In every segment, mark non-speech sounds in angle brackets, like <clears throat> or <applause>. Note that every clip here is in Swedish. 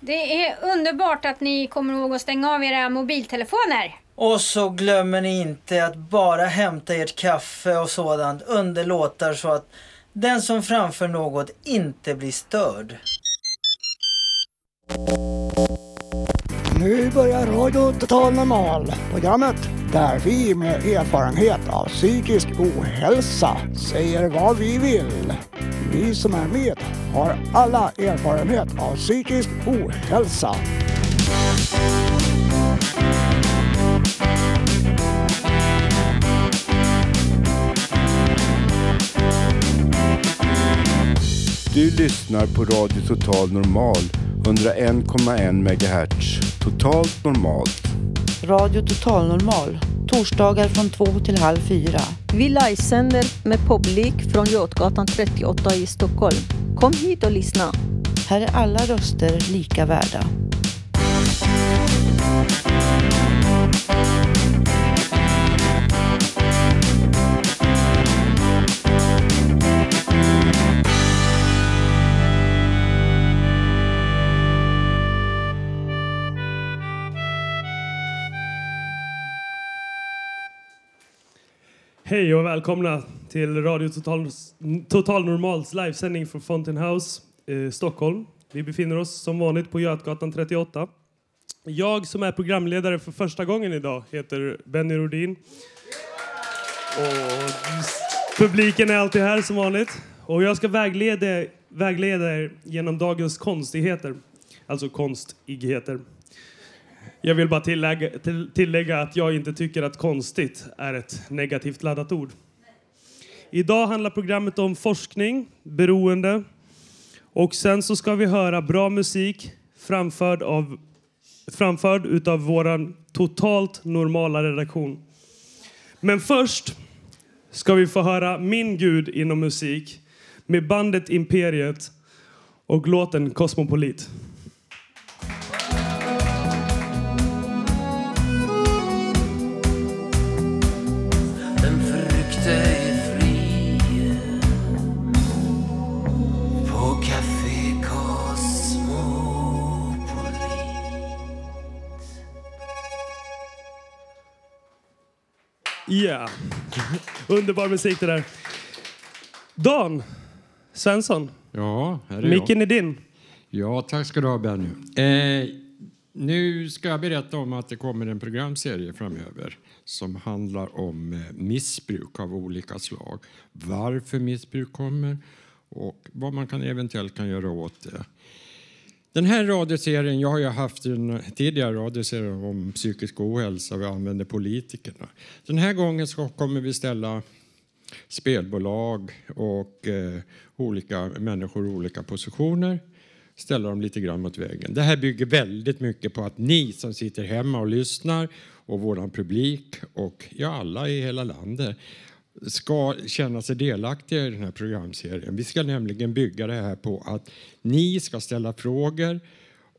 Det är underbart att ni kommer ihåg att stänga av era mobiltelefoner. Och så glömmer ni inte att bara hämta ert kaffe och sådant under låtar så att den som framför något inte blir störd. Nu börjar Radio Total Normal, programmet där vi med erfarenhet av psykisk ohälsa säger vad vi vill. Vi som är med har alla erfarenhet av psykisk ohälsa. Du lyssnar på Radio Total Normal 101,1 MHz. Totalt normalt. Radio Total Normal. Torsdagar från två till halv fyra. Vi livesänder med publik från Götgatan 38 i Stockholm. Kom hit och lyssna. Här är alla röster lika värda. Hej och välkomna till Radio Total, Total Normals livesändning från Fountain House, eh, Stockholm. Vi befinner oss som vanligt på Götgatan 38. Jag som är programledare för första gången idag heter Benny Rodin. Och publiken är alltid här som vanligt. Och jag ska vägleda, vägleda er genom dagens konstigheter, alltså konstigheter. Jag vill bara tillägga, till, tillägga att jag inte tycker att konstigt är ett negativt laddat ord. Idag handlar programmet om forskning, beroende och sen så ska vi höra bra musik framförd av framförd utav våran totalt normala redaktion. Men först ska vi få höra min gud inom musik med bandet Imperiet och låten Cosmopolit. Ja, underbar musik det där. Dan Svensson, Ja, här är micken är din. jag. Ja, tack ska du ha Benny. Eh, nu ska jag berätta om att det kommer en programserie framöver som handlar om eh, missbruk av olika slag. Varför missbruk kommer och vad man kan eventuellt kan göra åt det. Den här radioserien, jag har ju haft en tidigare radioserie om psykisk ohälsa, vi använder politikerna. Den här gången så kommer vi ställa spelbolag och eh, olika människor i olika positioner ställa dem lite grann mot väggen. Det här bygger väldigt mycket på att ni som sitter hemma och lyssnar och vår publik och ja, alla i hela landet ska känna sig delaktiga i den här programserien. Vi ska nämligen bygga det här på att ni ska ställa frågor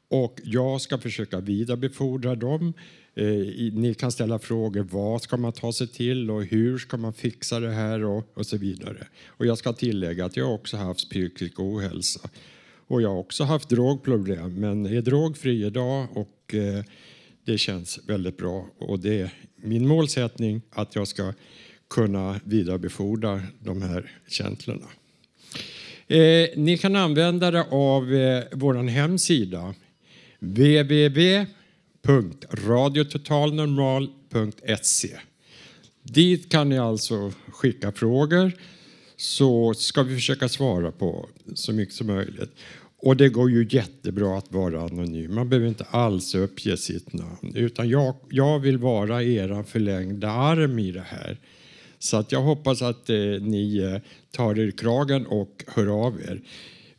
och jag ska försöka vidarebefordra dem. Eh, ni kan ställa frågor. Vad ska man ta sig till och hur ska man fixa det här och, och så vidare. Och jag ska tillägga att jag också haft psykisk ohälsa. Och jag har också haft drogproblem men är drogfri idag och eh, det känns väldigt bra. Och det är min målsättning att jag ska kunna vidarebefordra de här känslorna. Eh, ni kan använda det av eh, vår hemsida www.radiototalnormal.se. Dit kan ni alltså skicka frågor så ska vi försöka svara på så mycket som möjligt. Och det går ju jättebra att vara anonym. Man behöver inte alls uppge sitt namn. Utan jag, jag vill vara er förlängda arm i det här. Så att jag hoppas att eh, ni eh, tar er i kragen och hör av er.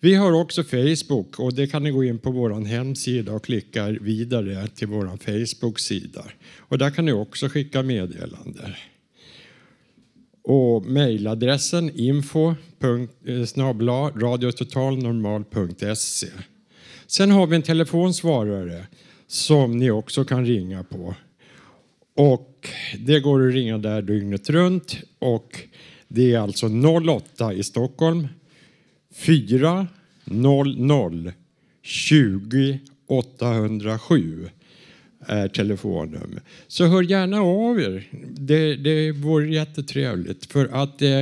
Vi har också Facebook och det kan ni gå in på vår hemsida och klicka vidare till vår Facebook-sida. Och där kan ni också skicka meddelanden. Och mejladressen info eh, radiototalnormal.se. Sen har vi en telefonsvarare som ni också kan ringa på. Och det går att ringa där dygnet runt och det är alltså 08 i Stockholm 400 20 807 är telefonnummer. Så hör gärna av er. Det, det vore jättetrevligt. För att eh,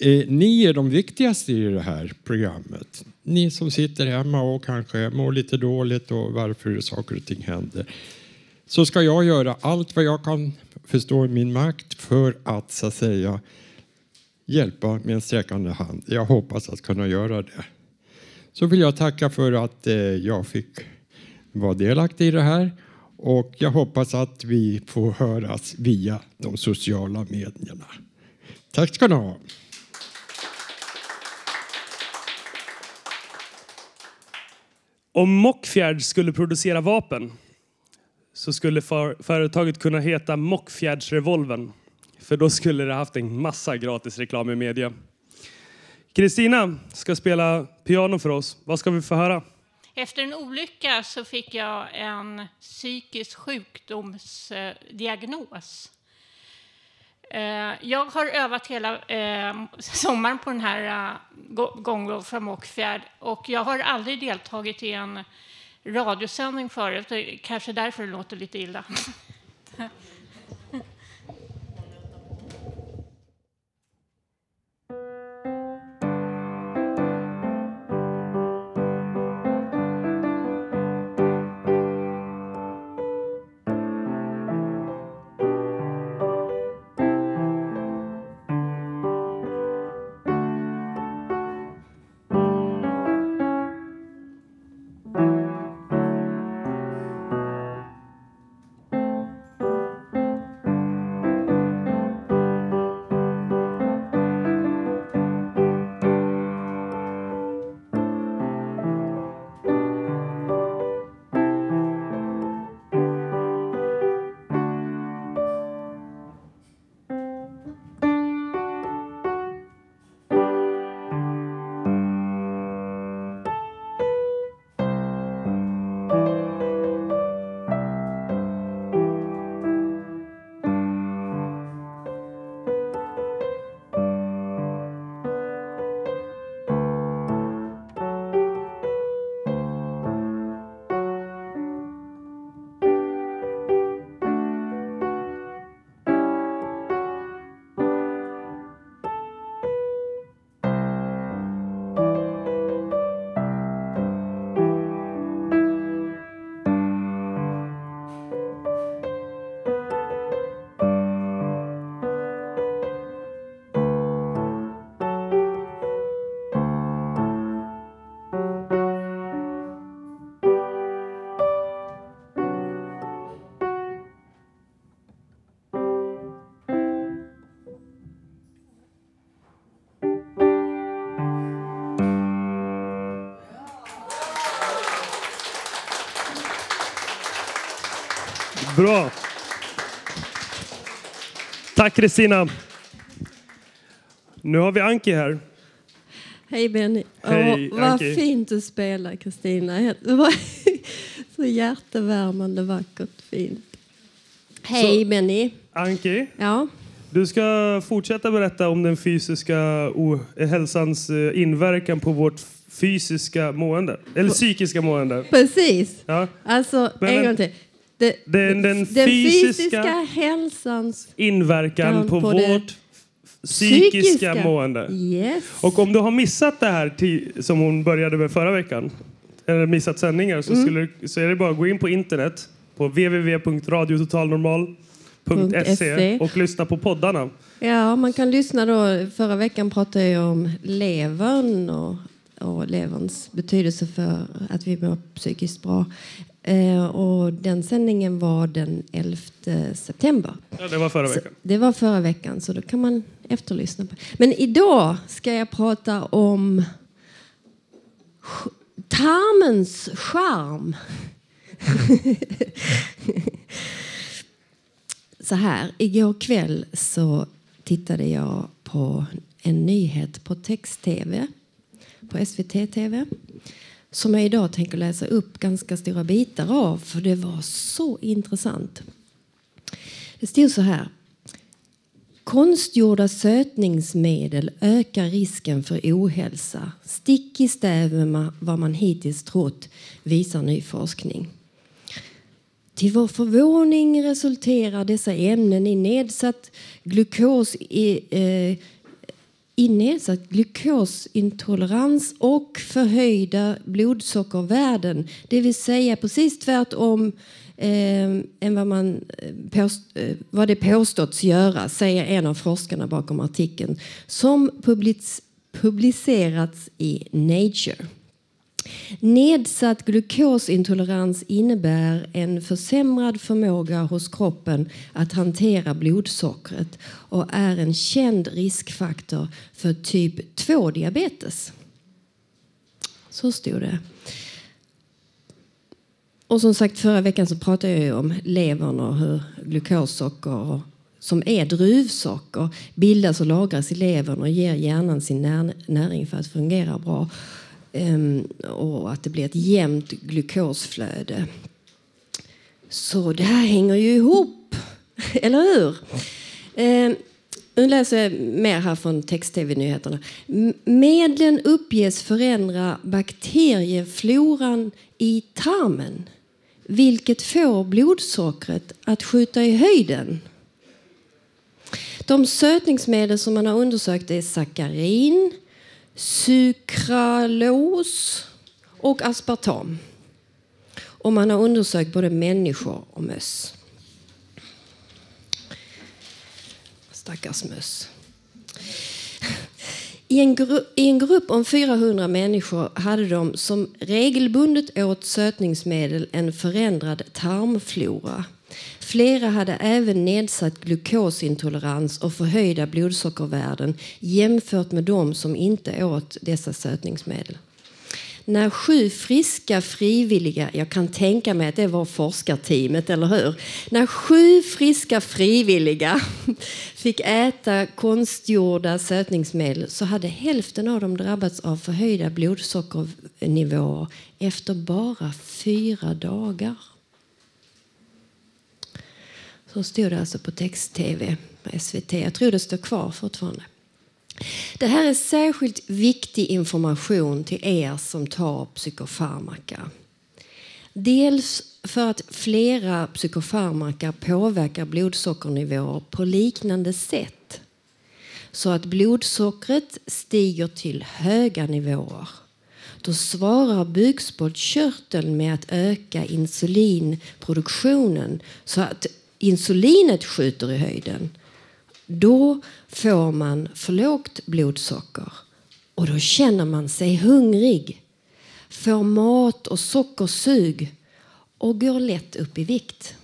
eh, ni är de viktigaste i det här programmet. Ni som sitter hemma och kanske mår lite dåligt och varför saker och ting händer. Så ska jag göra allt vad jag kan förstå i min makt för att så att säga hjälpa med en sträckande hand. Jag hoppas att kunna göra det. Så vill jag tacka för att eh, jag fick vara delaktig i det här. Och jag hoppas att vi får höras via de sociala medierna. Tack ska ni ha. Om Mockfjärd skulle producera vapen så skulle för, företaget kunna heta Mockfjärdsrevolven. För då skulle det haft en massa gratis reklam i media. Kristina ska spela piano för oss. Vad ska vi få höra? Efter en olycka så fick jag en psykisk sjukdomsdiagnos. Eh, jag har övat hela eh, sommaren på den här eh, gången från Mockfjärd och jag har aldrig deltagit i en radiosändning förut. Det är Kanske därför det låter lite illa. <laughs> Tack Kristina. Nu har vi Anki här. Hej Benny. Hej, Åh, vad Anki. fint du spelar Kristina. Det var <laughs> så hjärtevärmande, vackert, fint. Hej Så- Benny. Anki, Ja. du ska fortsätta berätta om den fysiska hälsans eh, inverkan på vårt fysiska mående. Eller psykiska mående. Precis. Ja. Alltså, Men- en gång till. Det, Den, den, den fysiska, fysiska hälsans inverkan kan på, på vårt psykiska, psykiska. mående. Yes. Och om du har missat det här till, som hon började med förra veckan, eller missat sändningar, så, Mm. skulle, så är det bara att gå in på internet på www.radiototalnormal.se .se. och lyssna på poddarna. Ja, man kan lyssna då. Förra veckan pratade jag om levern och, och leverns betydelse för att vi mår psykiskt bra. Eh, och den sändningen var den 11 september. Ja, det var förra Så veckan. det var förra veckan, så då kan man efterlyssna. på. Men idag ska jag prata om tarmens charm. <laughs> så här, igår kväll så tittade jag på en nyhet på text-tv, på SVT TV som jag idag tänker läsa upp ganska stora bitar av, för det var så intressant. Det stod så här. Konstgjorda sötningsmedel ökar risken för ohälsa. Stick i stäv med vad man hittills trott, visar ny forskning. Till vår förvåning resulterar dessa ämnen i nedsatt glukos i, eh, i nedsatt glukosintolerans och förhöjda blodsockervärden. Det vill säga precis tvärtom eh, än vad, man, eh, påst, eh, vad det påståtts göra, säger en av forskarna bakom artikeln som publicerats i Nature. Nedsatt glukosintolerans innebär en försämrad förmåga hos kroppen att hantera blodsockret och är en känd riskfaktor för typ 2-diabetes. Så stod det. Och som sagt, förra veckan så pratade jag ju om levern och hur glukossocker och, som är druvsocker bildas och lagras i levern och ger hjärnan sin näring för att fungera bra. Ehm, och att det blir ett jämnt glukosflöde. Så det här hänger ju ihop, <laughs> eller hur? Ehm, nu läser jag mer här från text-tv-nyheterna. Medlen uppges förändra bakteriefloran i tarmen vilket får blodsockret att skjuta i höjden. De sötningsmedel som man har undersökt är sackarin, sukralos och aspartam. Och man har undersökt både människor och möss. Stackars möss. I en, I en grupp om 400 människor hade de som regelbundet åt sötningsmedel en förändrad tarmflora. Flera hade även nedsatt glukosintolerans och förhöjda blodsockervärden jämfört med de som inte åt dessa sötningsmedel. När sju friska frivilliga, jag kan tänka mig att det var forskarteamet, eller hur? När sju friska frivilliga <laughs> fick äta konstgjorda sötningsmedel så hade hälften av dem drabbats av förhöjda blodsockernivåer efter bara fyra dagar. Så stod det alltså på text-tv på SVT. Jag tror det står kvar fortfarande. Det här är särskilt viktig information till er som tar psykofarmaka. Dels för att flera psykofarmaka påverkar blodsockernivåer på liknande sätt så att blodsockret stiger till höga nivåer. Då svarar bukspottkörteln med att öka insulinproduktionen så att insulinet skjuter i höjden. Då får man för lågt blodsocker och då känner man sig hungrig, får mat och sockersug och går lätt upp i vikt.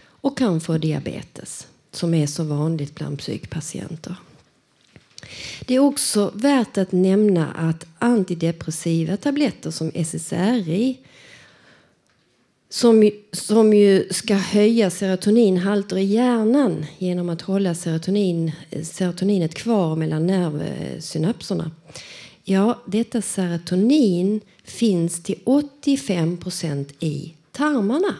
Och kan få diabetes, som är så vanligt bland psykpatienter. Det är också värt att nämna att antidepressiva tabletter som SSRI som, som ju ska höja serotoninhalter i hjärnan genom att hålla serotonin, serotoninet kvar mellan nervsynapserna. Ja, detta serotonin finns till 85 procent i tarmarna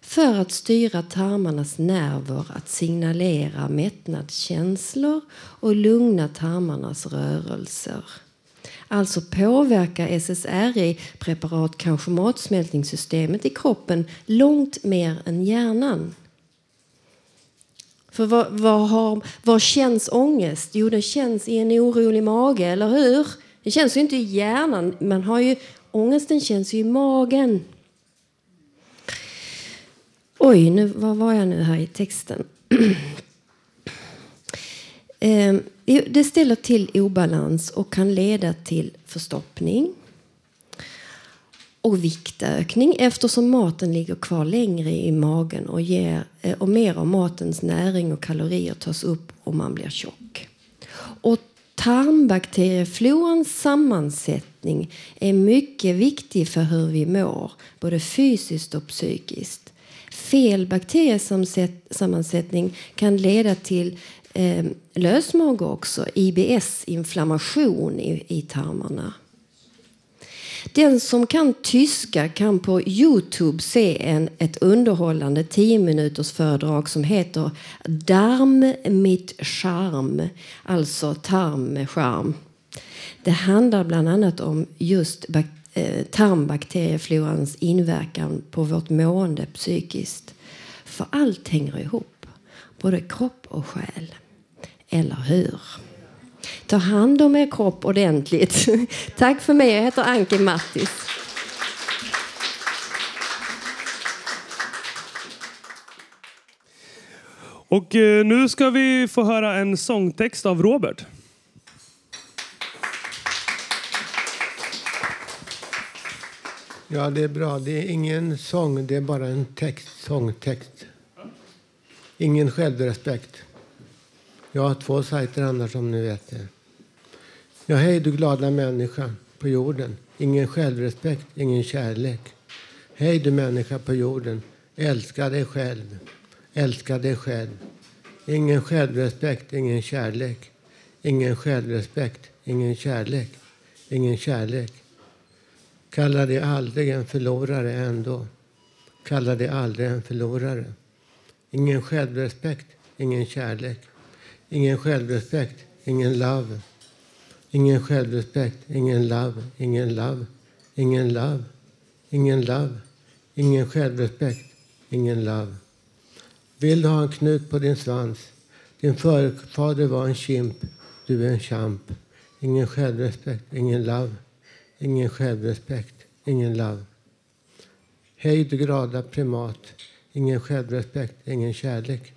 för att styra tarmarnas nerver att signalera mättnadskänslor och lugna tarmarnas rörelser. Alltså påverkar SSRI-preparat kanske matsmältningssystemet i kroppen långt mer än hjärnan. För vad, vad, har, vad känns ångest? Jo, det känns i en orolig mage, eller hur? Det känns ju inte i hjärnan. Man har ju, ångesten känns ju i magen. Oj, nu, var var jag nu här i texten? <clears throat> Eh, det ställer till obalans och kan leda till förstoppning och viktökning eftersom maten ligger kvar längre i magen och, ger, eh, och mer av matens näring och kalorier tas upp och man blir tjock. Och tarmbakterieflorans sammansättning är mycket viktig för hur vi mår, både fysiskt och psykiskt. Fel bakteriesammansättning kan leda till eh, lösmage också, IBS, inflammation i, i tarmarna. Den som kan tyska kan på Youtube se en, ett underhållande 10 minuters föredrag som heter Darm mit charm, alltså tarm med charm. Det handlar bland annat om just bak eh, tarmbakterieflorans inverkan på vårt mående psykiskt. För allt hänger ihop, både kropp och själ. Eller hur? Ta hand om er kropp ordentligt. <laughs> Tack för mig. Jag heter Anki Mattis. Och eh, nu ska vi få höra en sångtext av Robert. Ja, det är bra. Det är ingen sång, det är bara en text, sångtext. Ingen självrespekt. Jag har två sajter annars om ni vet det. Ja, hej du glada människa på jorden. Ingen självrespekt, ingen kärlek. Hej du människa på jorden. Älska dig själv. Älska dig själv. Ingen självrespekt, ingen kärlek. Ingen självrespekt, ingen kärlek. Ingen kärlek. Kalla dig aldrig en förlorare ändå. Kalla dig aldrig en förlorare. Ingen självrespekt, ingen kärlek. Ingen självrespekt, ingen love. Ingen självrespekt, ingen love, ingen love, ingen love, ingen love. Ingen självrespekt, ingen love. Vill du ha en knut på din svans? Din förfader var en kimp, du är en champ. Ingen självrespekt, ingen love. Ingen självrespekt, ingen love. Hej du glada primat. Ingen självrespekt, ingen kärlek.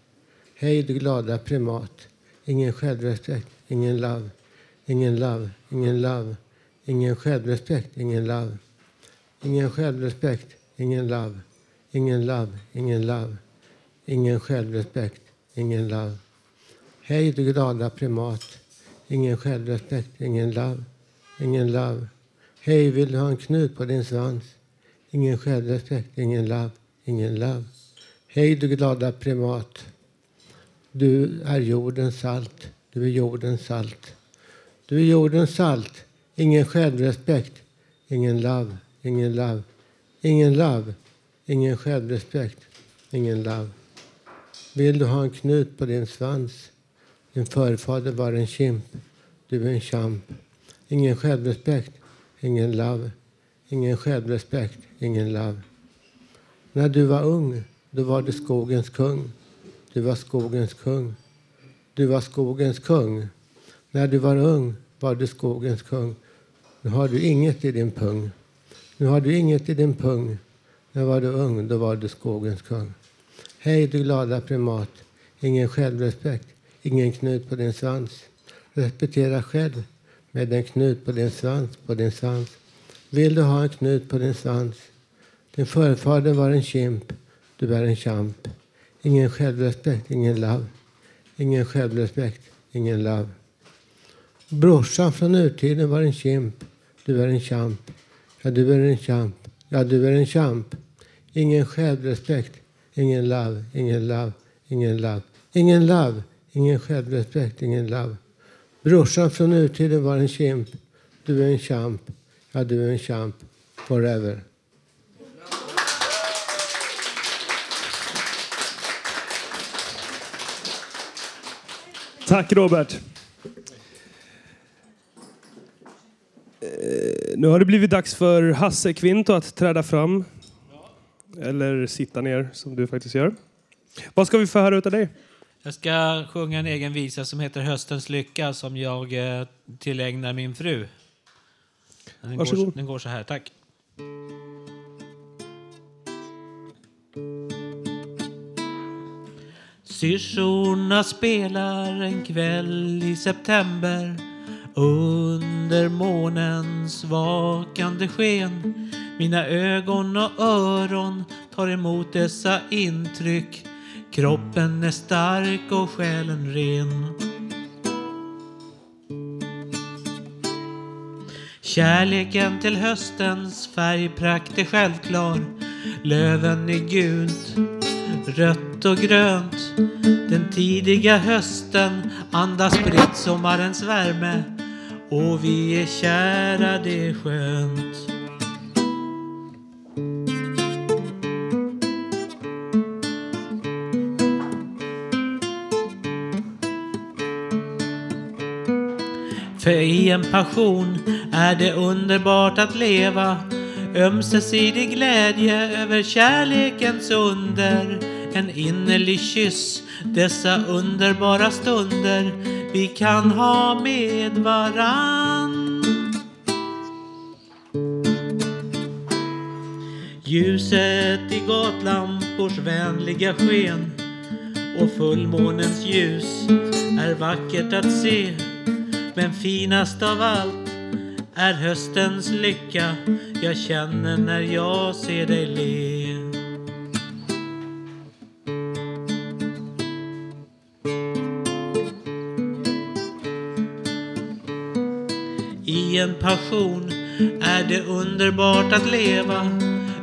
Hej du glada primat. Ingen självrespekt, ingen love. Ingen love, ingen love. Ingen självrespekt, ingen love. Ingen självrespekt, ingen love. Ingen love, ingen love. Ingen självrespekt, ingen love. Hej du glada primat. Ingen självrespekt, ingen love. Ingen love. Hej, vill du ha en knut på din svans? Ingen självrespekt, ingen love, ingen love. Hej du glada primat. Du är jordens salt. Du är jordens salt. Du är jordens salt. Ingen självrespekt, ingen love, ingen love. Ingen love, ingen självrespekt, ingen love. Vill du ha en knut på din svans? Din förfader var en kimp. Du är en champ. Ingen självrespekt, ingen love. Ingen självrespekt, ingen love. När du var ung, då var du skogens kung. Du var skogens kung. Du var skogens kung. När du var ung var du skogens kung. Nu har du inget i din pung. Nu har du inget i din pung. När var du ung, då var du skogens kung. Hej du glada primat. Ingen självrespekt, ingen knut på din svans. Respektera själv med en knut på din svans, på din svans. Vill du ha en knut på din svans? Din förfader var en kimp, du är en champ. Ingen självrespekt, ingen love. Ingen självrespekt, ingen love. Brorsan från urtiden var en kämp. du är en champ. Ja, du är en champ. Ja, du är en champ. Ingen självrespekt, ingen love, ingen love, ingen love. Ingen love, ingen självrespekt, ingen love. Brorsan från urtiden var en kämp. Du är en champ. Ja, du är en champ. Forever. Tack Robert. Eh, Nu har det blivit dags för Hasse Kvinto att träda fram. Eller sitta ner som du faktiskt gör. Vad ska vi få höra av dig? Jag ska sjunga en egen visa som heter Höstens lycka som jag eh, tillägnar min fru. Den går, Varsågod. den går så här, tack. Syrsorna spelar en kväll i september under månens vakande sken. Mina ögon och öron tar emot dessa intryck. Kroppen är stark och själen ren. Kärleken till höstens färgprakt är självklar. Löven är gult, Rött och grönt. Den tidiga hösten andas spritt sommarens värme. Och vi är kära, det är skönt. För i en passion är det underbart att leva. Ömsesidig glädje över kärlekens under. En innerlig kyss dessa underbara stunder vi kan ha med varann Ljuset i gatlampors vänliga sken och fullmånens ljus är vackert att se. Men finast av allt är höstens lycka jag känner när jag ser dig le. I en passion är det underbart att leva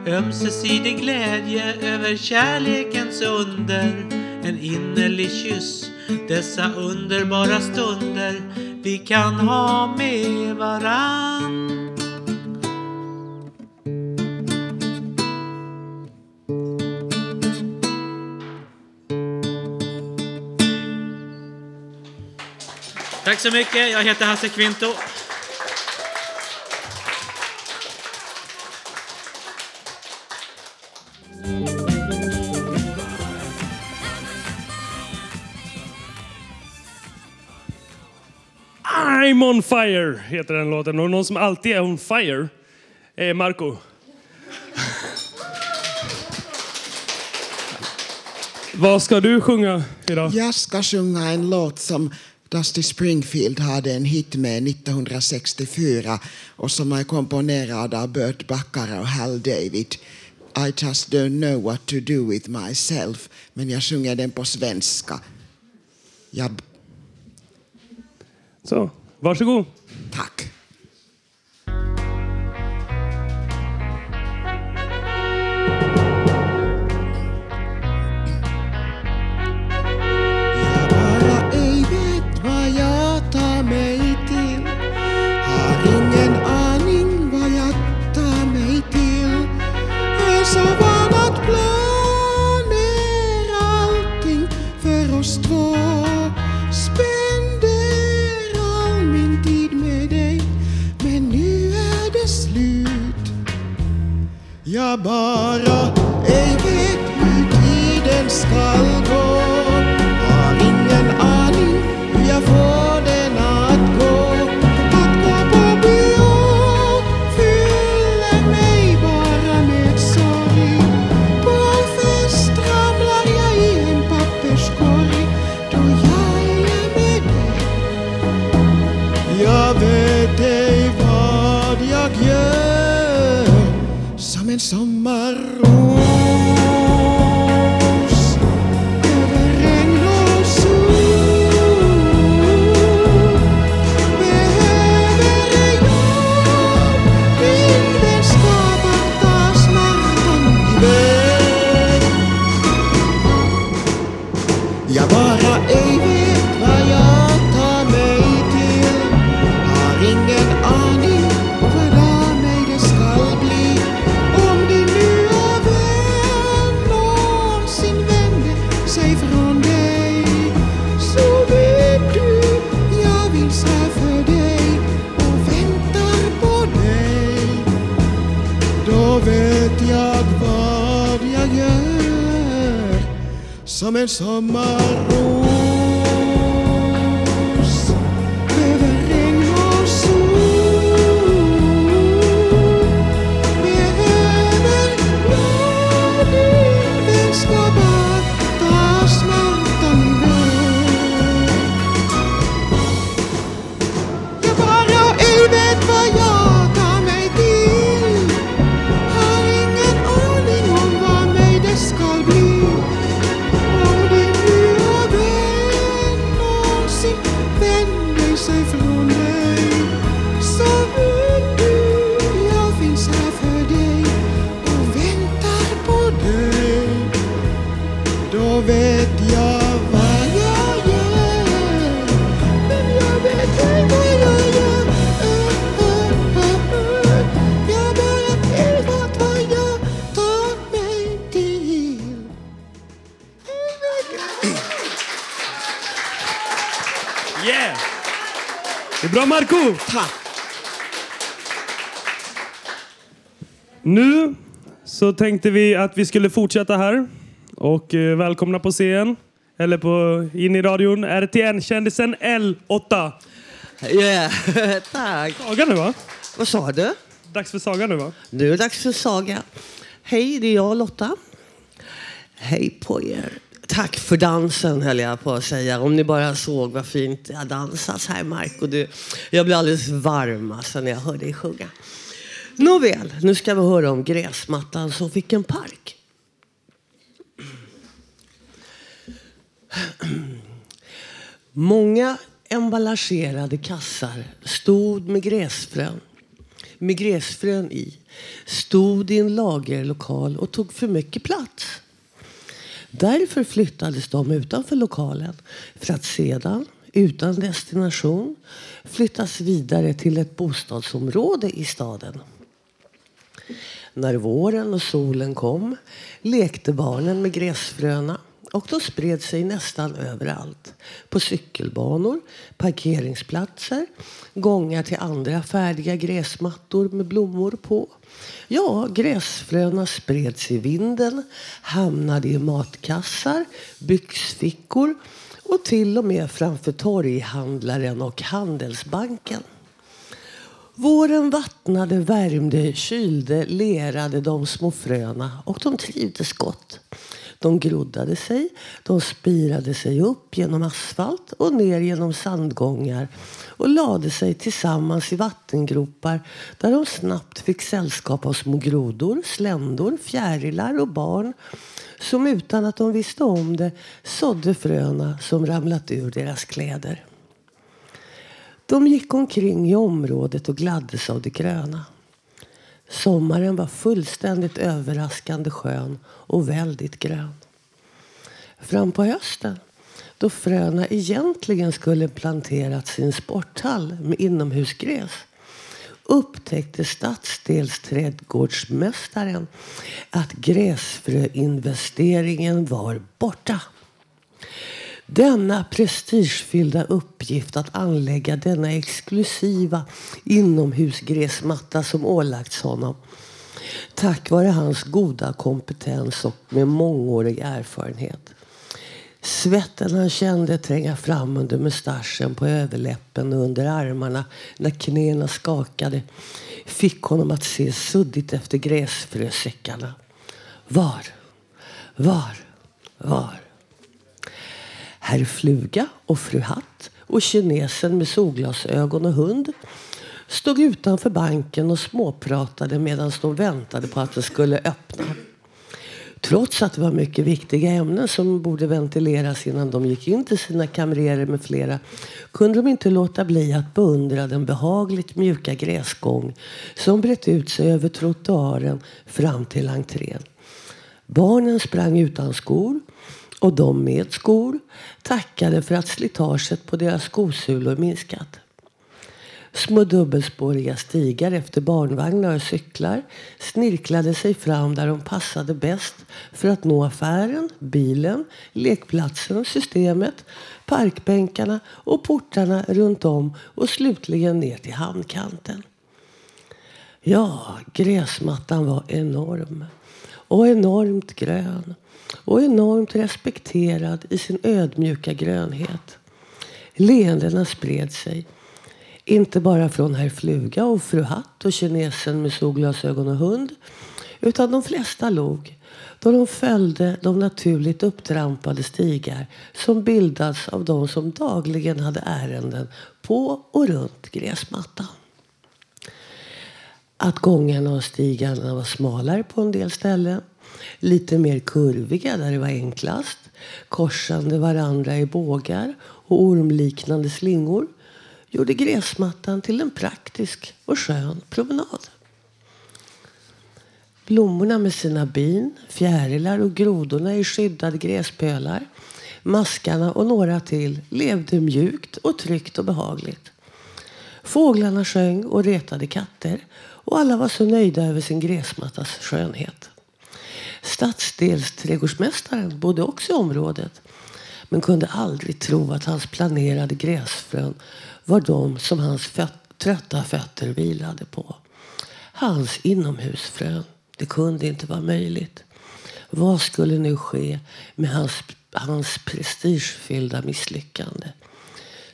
Ömsesidig glädje över kärlekens under En innerlig kyss dessa underbara stunder vi kan ha med varann Tack så mycket. Jag heter Hasse Kvinto. On fire heter den låten. Och någon som alltid är on fire är Marco. Vad ska du sjunga idag? Jag ska sjunga en låt som Dusty Springfield hade en hit med 1964 och som är komponerad av Burt Bacharach och Hal David. I just don't know what to do with myself. Men jag sjunger den på svenska. Jag... Så, varsågod. Tack. Jag som en sommarros Nu så tänkte vi att vi skulle fortsätta här och eh, välkomna på scen eller på, in i radion RTN-kändisen L8. Yeah. <laughs> Tack. Saga nu va? Vad sa du? Dags för Saga nu va? Nu är det dags för Saga. Hej, det är jag Lotta. Hej på er. Tack för dansen höll jag på att säga. Om ni bara såg vad fint jag dansat här Marco. Du, jag blir alldeles varm alltså, när jag hör dig sjunga. Nåväl, nu ska vi höra om gräsmattan som fick en park. Många emballagerade kassar stod med gräsfrön, med gräsfrön i, stod i en lagerlokal och tog för mycket plats. Därför flyttades de utanför lokalen för att sedan, utan destination, flyttas vidare till ett bostadsområde i staden. När våren och solen kom lekte barnen med gräsfröna och de spred sig nästan överallt. På cykelbanor, parkeringsplatser, gångar till andra färdiga gräsmattor med blommor på. Ja, gräsfröna spreds i vinden, hamnade i matkassar, byxfickor och till och med framför torghandlaren och Handelsbanken. Våren vattnade, värmde, kylde, lerade de små fröna och de trivdes gott. De groddade sig, de spirade sig upp genom asfalt och ner genom sandgångar och lade sig tillsammans i vattengropar där de snabbt fick sällskap av små grodor, sländor, fjärilar och barn som utan att de visste om det sådde fröna som ramlat ur deras kläder. De gick omkring i området och gladdes av det gröna. Sommaren var fullständigt överraskande skön och väldigt grön. Fram på hösten, då fröna egentligen skulle planterats i en sporthall med inomhusgräs upptäckte stadsdelsträdgårdsmästaren att gräsfröinvesteringen var borta. Denna prestigefyllda uppgift att anlägga denna exklusiva inomhusgräsmatta som ålagts honom tack vare hans goda kompetens och med mångårig erfarenhet. Svetten han kände tränga fram under mustaschen på överläppen och under armarna när knäna skakade fick honom att se suddigt efter gräsfrösäckarna. Var, var, var? Herr Fluga och fru Hatt och kinesen med solglasögon och hund stod utanför banken och småpratade medan de väntade på att den skulle öppna. Trots att det var mycket viktiga ämnen som borde ventileras innan de gick in till sina kamrerer med flera kunde de inte låta bli att beundra den behagligt mjuka gräsgång som brett ut sig över trottoaren fram till entrén. Barnen sprang utan skor och de med skor tackade för att slitaget på deras skosulor minskat. Små dubbelspåriga stigar efter barnvagnar och cyklar snirklade sig fram där de passade bäst för att nå affären, bilen, lekplatsen, systemet, parkbänkarna och portarna runt om och slutligen ner till hamnkanten. Ja, gräsmattan var enorm och enormt grön och enormt respekterad i sin ödmjuka grönhet. Leendena spred sig. Inte bara från herr Fluga och fru Hatt och kinesen med solglasögon och hund. Utan de flesta log då de följde de naturligt upptrampade stigar som bildats av de som dagligen hade ärenden på och runt gräsmattan. Att gångarna och stigarna var smalare på en del ställen lite mer kurviga där det var enklast, korsande varandra i bågar och ormliknande slingor gjorde gräsmattan till en praktisk och skön promenad. Blommorna med sina bin, fjärilar och grodorna i skyddade gräspölar, maskarna och några till levde mjukt och tryggt och behagligt. Fåglarna sjöng och retade katter och alla var så nöjda över sin gräsmattas skönhet. Stadsdelsträdgårdsmästaren bodde också i området. men kunde aldrig tro att hans planerade gräsfrön var de som hans föt- trötta fötter vilade på. Hans inomhusfrön. Det kunde inte vara möjligt. Vad skulle nu ske med hans, hans prestigefyllda misslyckande?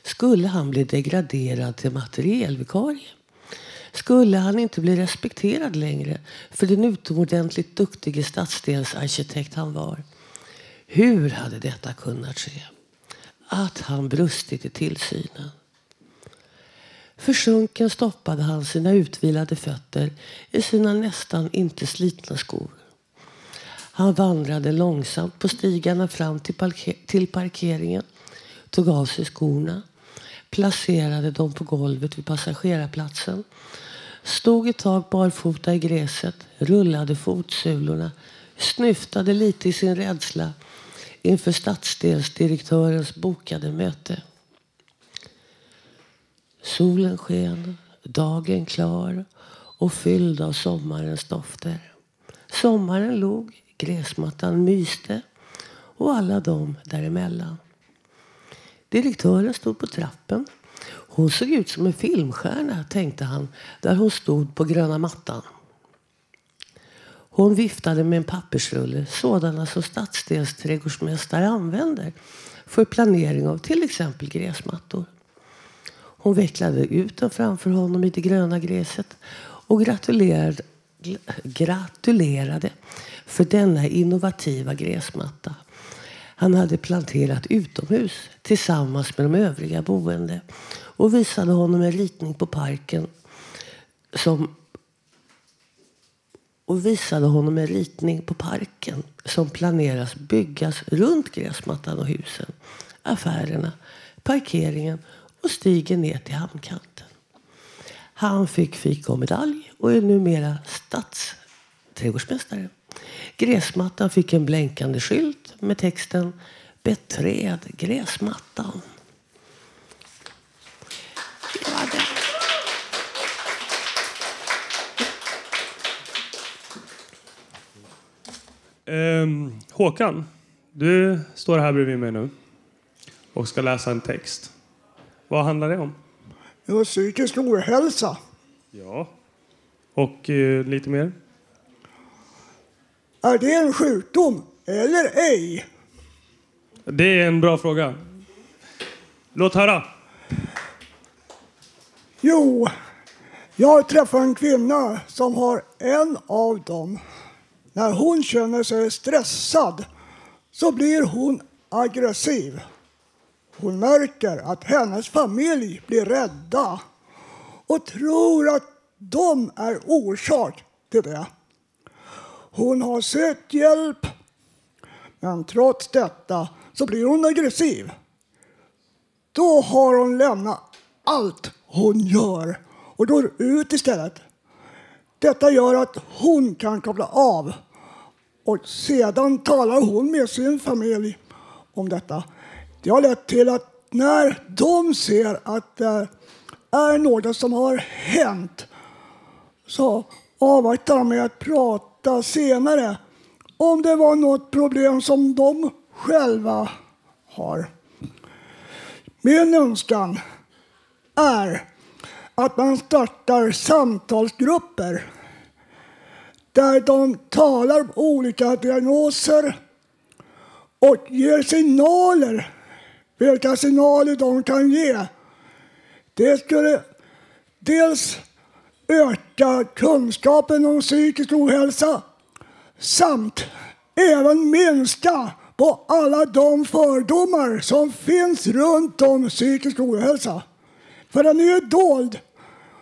Skulle han bli degraderad till materielvikarie? Skulle han inte bli respekterad längre för den utomordentligt duktige stadsdelsarkitekt han var? Hur hade detta kunnat ske? Att han brustit i tillsynen. Försjunken stoppade han sina utvilade fötter i sina nästan inte slitna skor. Han vandrade långsamt på stigarna fram till, parker till parkeringen, tog av sig skorna, placerade dem på golvet vid passagerarplatsen, stod ett tag barfota i gräset, rullade fotsulorna, snyftade lite i sin rädsla inför stadsdelsdirektörens bokade möte. Solen sken, dagen klar och fylld av sommarens dofter. Sommaren log, gräsmattan myste och alla de däremellan. Direktören stod på trappen. Hon såg ut som en filmstjärna, tänkte han, där hon stod på gröna mattan. Hon viftade med en pappersrulle, sådana som stadsdelsträdgårdsmästare använder för planering av till exempel gräsmattor. Hon vecklade ut den framför honom i det gröna gräset och gratulerade, gratulerade för denna innovativa gräsmatta. Han hade planterat utomhus tillsammans med de övriga boende och visade honom en ritning på parken som och visade honom en ritning på parken som planeras byggas runt gräsmattan och husen, affärerna, parkeringen och stigen ner till hamnkanten. Han fick fika och medalj och är numera stadsträdgårdsmästare. Gräsmattan fick en blänkande skylt med texten Beträd gräsmattan. Det var det. Ehm, Håkan, du står här bredvid mig nu och ska läsa en text. Vad handlar det om? Det var psykisk ohälsa. Ja. Och eh, lite mer? Är det en sjukdom eller ej? Det är en bra fråga. Låt höra. Jo, jag träffade en kvinna som har en av dem. När hon känner sig stressad så blir hon aggressiv. Hon märker att hennes familj blir rädda och tror att de är orsak till det. Hon har sökt hjälp, men trots detta så blir hon aggressiv. Då har hon lämnat allt hon gör och går ut istället. Detta gör att hon kan koppla av och sedan talar hon med sin familj om detta. Det har lett till att när de ser att det är något som har hänt så avvaktar de med att prata senare om det var något problem som de själva har. Min önskan är att man startar samtalsgrupper där de talar om olika diagnoser och ger signaler, vilka signaler de kan ge. Det skulle dels öka kunskapen om psykisk ohälsa samt även minska på alla de fördomar som finns runt om psykisk ohälsa. För den är ju dold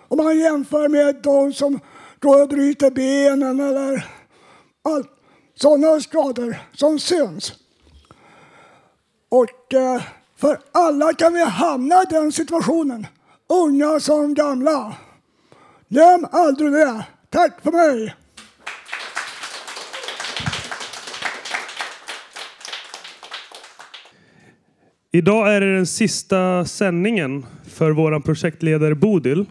om man jämför med de som går och bryter benen eller allt sådana skador som syns. Och eh, för alla kan vi hamna i den situationen, unga som gamla. Glöm aldrig det. Tack för mig! Idag är det den sista sändningen för vår projektledare Bodil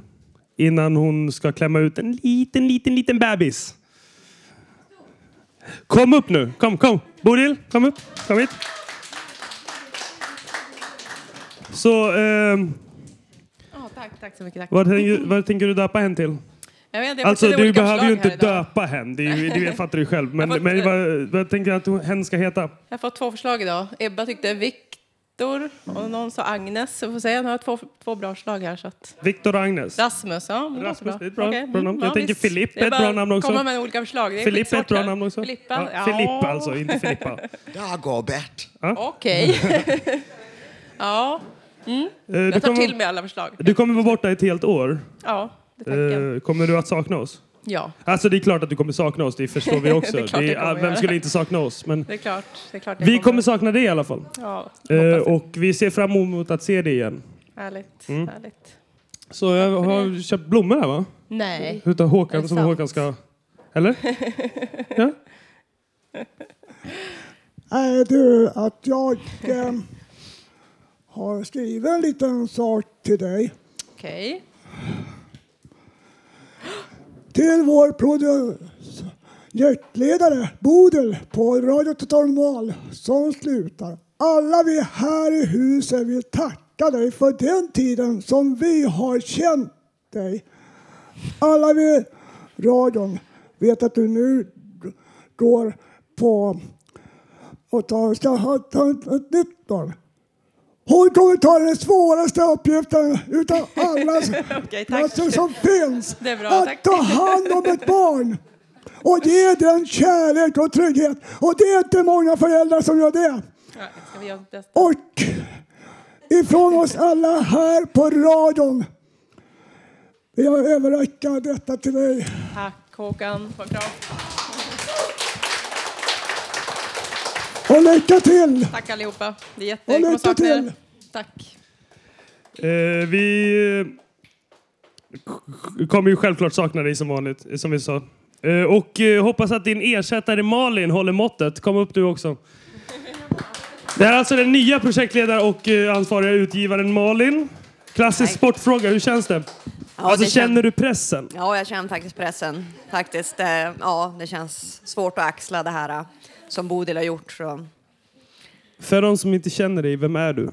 innan hon ska klämma ut en liten, liten, liten bebis. Kom upp nu! Kom, kom! Bodil, kom upp! Kom hit! Så, Eh, tack, tack så mycket. Tack. vad, tänker, vad tänker du döpa hen till? Jag vet, jag Alltså du behöver ju inte döpa hen, det, är ju, det fattar du själv. Men, Jag får- men vad, vad tänker du att hon- hen ska heta? Jag har fått två förslag idag. Ebba tyckte Viktor och någon sa Agnes. Så får se, nu har jag två, två bra förslag här. Så att... Viktor och Agnes? Rasmus, ja. låter Rasmus, det är ett bra- Okej, bra namn. mm, Jag ja, tänker visst. Filipp är ett bra namn också. komma med olika förslag. Det är Filippa är ett bra här. namn också. Filippa, Ja, Filippa alltså, inte Filippa. Dagobert. Okej. <laughs> <laughs> ja. Mm. Eh, du Jag tar kommer- till mig alla förslag. Du kommer vara borta ett helt år. Ja, det tänker jag. Eh, kommer du att sakna oss? Ja. Alltså det är klart att du kommer sakna oss, det förstår vi <laughs> också. Det är kommer vem skulle inte sakna oss? Men Det är klart. Det är klart vi kommer sakna dig i alla fall. Ja, Eh, och vi ser fram emot att se dig igen. Härligt. Mm. härligt. Så jag har köpt blommor här va? Nej. Utav Håkan som sant? Håkan ska... Eller? <laughs> Ja? Nej du, att jag eh, har skrivit en liten sak till dig. Okej. Till vår projektledare Bodil på Radio Total Normal som slutar. Alla vi här i huset vill tacka dig för den tiden som vi har känt dig. Alla vi i radion vet att du nu går på och tar, ska ha ett nytt barn. Hon kommer ta den svåraste uppgiften utav alla <laughs> tack. alltså, som finns. Bra, att tack. ta hand om ett barn och ge den kärlek och trygghet. Och det är inte många föräldrar som gör det. Ja? Och ifrån oss alla här på radion vill jag överräcka detta till dig. Tack Håkan. Få en kram. Och lycka till! Tack allihopa. Det är Och jätte... jag kommer lycka sakna er. till! Tack. Eh, vi eh, kommer ju självklart sakna dig som vanligt, som vi sa. Eh, och eh, hoppas att din ersättare Malin håller måttet. Kom upp du också. Det här är alltså den nya projektledare och eh, ansvariga utgivaren Malin. Klassisk sportfråga, hur känns det? alltså, det känner kän- du pressen? Ja, jag känner faktiskt pressen. Faktiskt, eh, ja, det känns svårt att axla det här eh, som Bodil har gjort. Så. För de som inte känner dig, vem är du?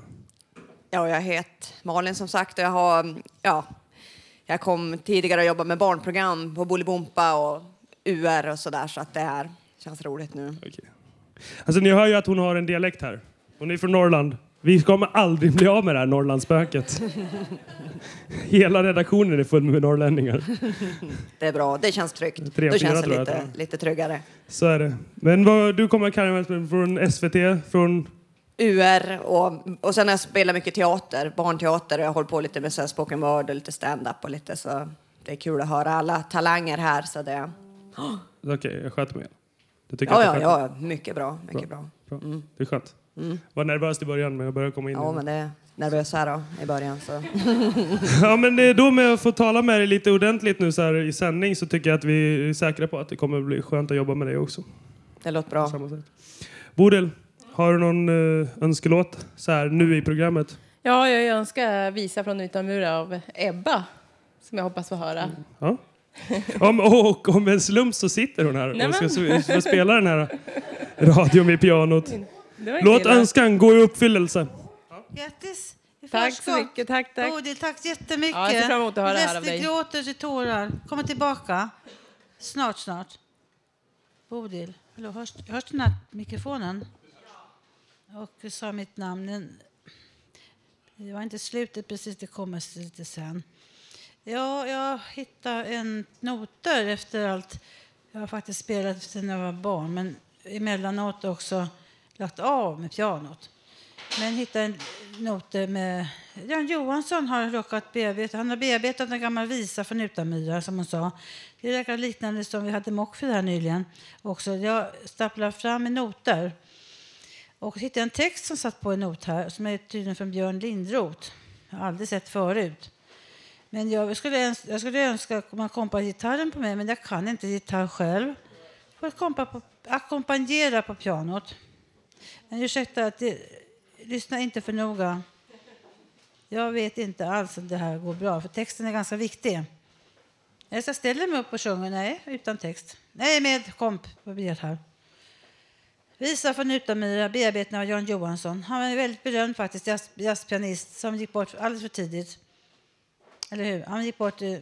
Ja, jag heter Malin som sagt och jag har, ja, jag kom tidigare och jobbade med barnprogram på Bolibompa och UR och sådär så att det här känns roligt nu. Alltså ni hör ju att hon har en dialekt här. Hon är från Norrland. Vi kommer aldrig bli av med det här Norrlandsspöket. Hela redaktionen är full med norrlänningar. Det är bra, det känns tryggt. Tre, Då fyra känns det lite, lite tryggare. Så är det. Men vad, du kommer från SVT, från... UR och, och sen har jag spelat mycket teater, barnteater och jag håller på lite med så spoken word och lite stand-up och lite så. Det är kul att höra alla talanger här så det... <gasps> Okej, jag sköter mig. Du tycker Ja, ja, ja, mycket bra, mycket bra. bra. Mm. Det är skönt. Mm. Var nervös i början men jag börjar komma in Ja, men det är nervös här då i början så. <laughs> Ja, men det är då med att få tala med dig lite ordentligt nu så här i sändning så tycker jag att vi är säkra på att det kommer bli skönt att jobba med dig också. Det låter bra. Bodil, har du någon uh, önskelåt så här nu i programmet? Ja, jag önskar Visa från utanmurar av Ebba. Som jag hoppas få höra. Ja. Om, och om en slump så sitter hon här Nej, och ska, ska spela den här radion med pianot. <laughs> Låt önskan gå i uppfyllelse. Grattis! i Tack så förskott. mycket. Tack, tack. Bodil, tack jättemycket. Ja, jag ser fram emot att höra det här av Resten dig. gråter till tårar. Kommer tillbaka. Snart, snart. Bodil, hallå, hörs, hörs den här mikrofonen? Och sa mitt namn. Den- Det var inte slutet precis, det kommer lite sen. Ja, jag hittade en noter efter allt. Jag har faktiskt spelat sedan jag var barn, men emellanåt också lagt av med pianot. Men hittade en noter med... Jan Johansson har råkat bearbeta, han har bearbetat en gammal visa från Utanmyra som hon sa. Det verkar liknande som vi hade Mockfrid här nyligen. Också. Jag staplar fram med noter. Och hittade en text som satt på en not här som är tydligen från Björn Lindroth. Jag har aldrig sett förut. Men jag skulle, jag skulle önska att man kompade gitarren på mig, men jag kan inte gitarr själv. Jag får kompa på, ackompanjera på pianot. Men ursäkta, att det, lyssna inte för noga. Jag vet inte alls om det här går bra, för texten är ganska viktig. Jag ska ställer mig upp och sjunger, nej, utan text. Nej, med komp på här. Visa från Utamyra, bearbetning av Jan Johansson. Han var en väldigt berömd faktiskt, jazz, jazzpianist som gick bort alldeles för tidigt. Eller hur? Han gick bort eh,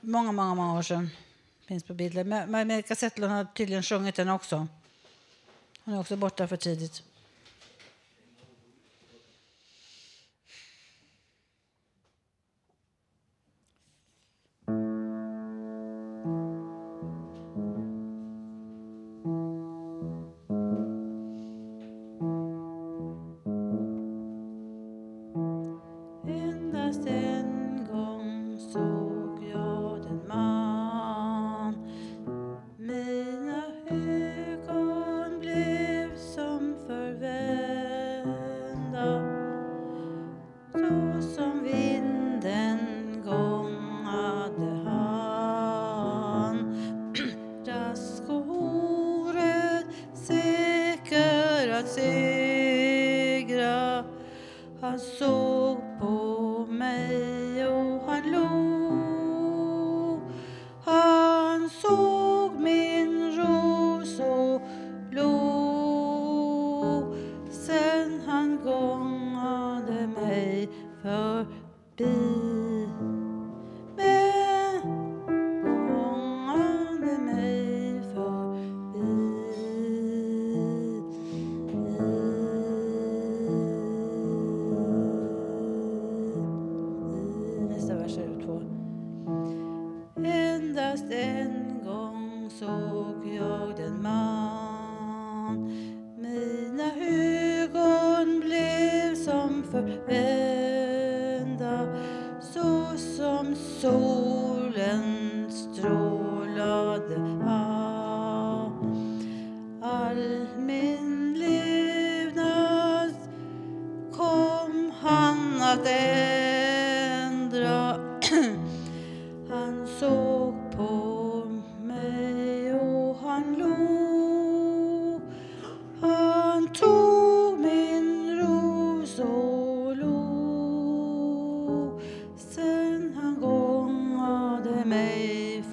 många, många, många år sedan. Finns på bilder. Men men kassettlådan Zetterlund har tydligen sjungit den också. Hon är också borta för tidigt.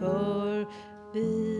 Förbi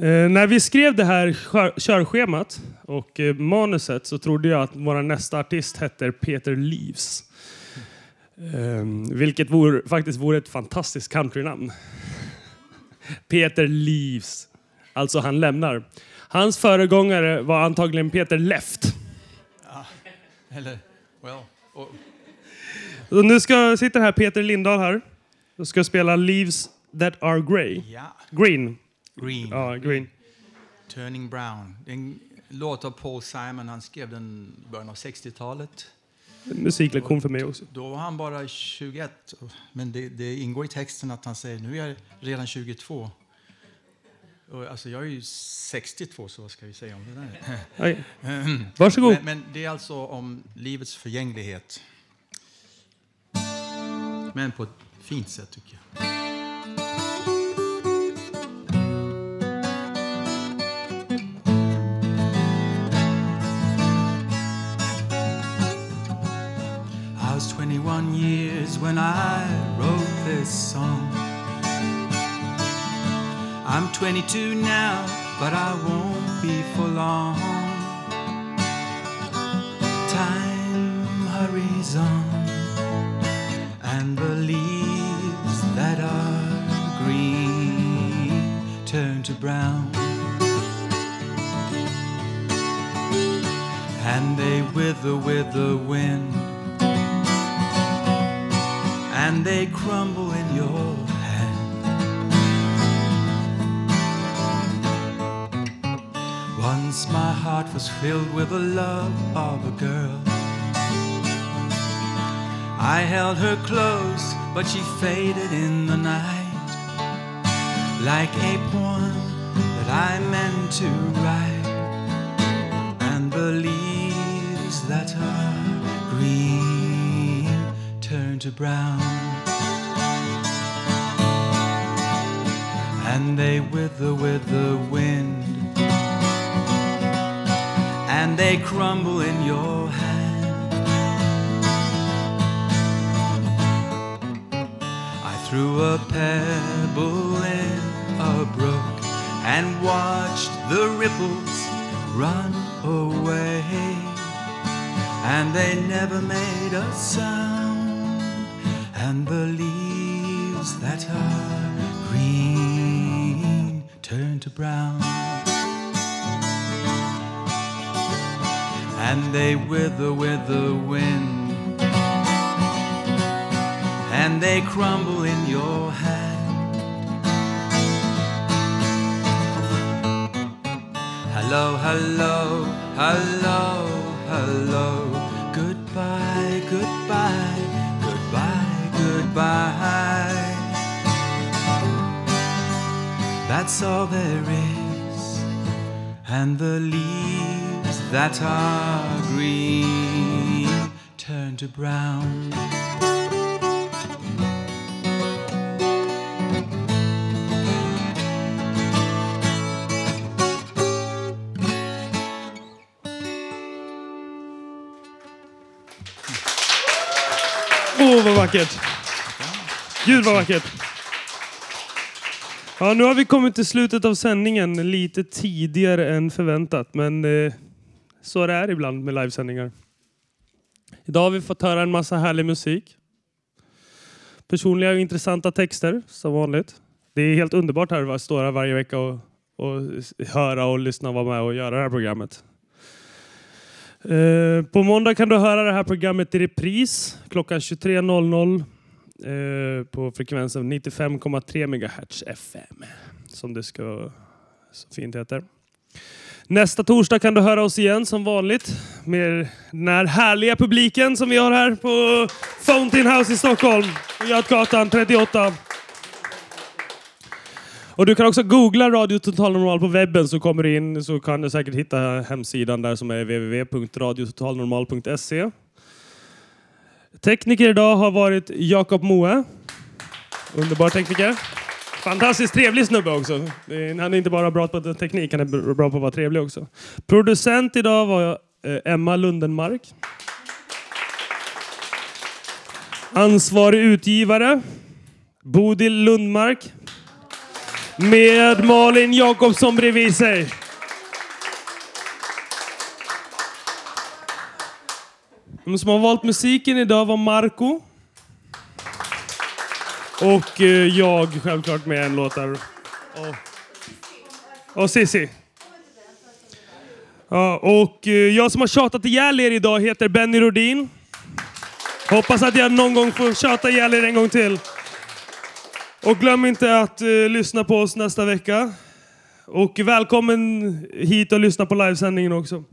Eh, när vi skrev det här kör- körschemat och eh, manuset så trodde jag att vår nästa artist hette Peter Leaves. Eh, vilket vore, faktiskt vore ett fantastiskt countrynamn. Peter Leaves. Alltså han lämnar. Hans föregångare var antagligen Peter Left. Eller, well, och, Och nu ska, sitter här Peter Lindahl här. Och ska spela Leaves That Are Grey. Ja. Green. Green. Ja, green. Turning Brown. En låt av Paul Simon. Han skrev den i början av 60-talet. musiklektion för mig också. Då var han bara 21, men det, det ingår i texten att han säger nu är jag redan 22. Och, alltså, jag är ju 62, så vad ska vi säga om det där? Oj. <laughs> Varsågod. Men, men det är alltså om livets förgänglighet. Men på ett fint sätt, tycker jag. 21 years when I wrote this song. I'm 22 now, but I won't be for long. Time hurries on and the leaves that are green turn to brown. And they wither with the wind and they crumble in your hand. Once my heart was filled with the love of a girl. I held her close, but she faded in the night like a poem that I meant to write. And the leaves that are to brown. And they wither with the wind. And they crumble in your hand. I threw a pebble in a brook and watched the ripples run away. And they never made a sound. And the leaves that are green turn to brown. And they wither with the wind. And they crumble in your hand. Hello, hello, hello, hello. Goodbye, goodbye, goodbye, goodbye. That's all there is. And the leaves that are green turn to brown. Vackert! Gud vad vackert! Ja, nu har vi kommit till slutet av sändningen lite tidigare än förväntat, men eh, så det är ibland med livesändningar. Idag har vi fått höra en massa härlig musik. Personliga och intressanta texter, som vanligt. Det är helt underbart här att stå här varje vecka och, och höra och lyssna och vara med och göra det här programmet. Eh, på måndag kan du höra det här programmet i repris klockan 23.00 eh, på frekvensen 95,3 MHz FM. Som det ska så fint heter. Nästa torsdag kan du höra oss igen som vanligt med den här härliga publiken som vi har här på Fountain House i Stockholm. På Götgatan 38. Och du kan också googla Radio Total Normal på webben så kommer du in så kan du säkert hitta hemsidan där som är www.radiototalnormal.se. Tekniker idag har varit Jakob Moe. Underbar tekniker. Fantastiskt trevlig snubbe också. Han är inte bara bra på teknik, han är bra på att vara trevlig också. Producent idag var eh, Emma Lundenmark. Ansvarig utgivare Bodil Lundmark. Med Malin Jakobsson bredvid sig. De som har valt musiken idag var Marco. Och eh, jag självklart med en låt där. Och, och Sissi. Ja, och eh, jag som har tjatat ihjäl er idag heter Benny Rodin. Hoppas att jag någon gång får tjata ihjäl er en gång till. Och glöm inte att eh, lyssna på oss nästa vecka. Och välkommen hit och lyssna på livesändningen också.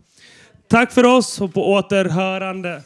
Tack för oss och på återhörande.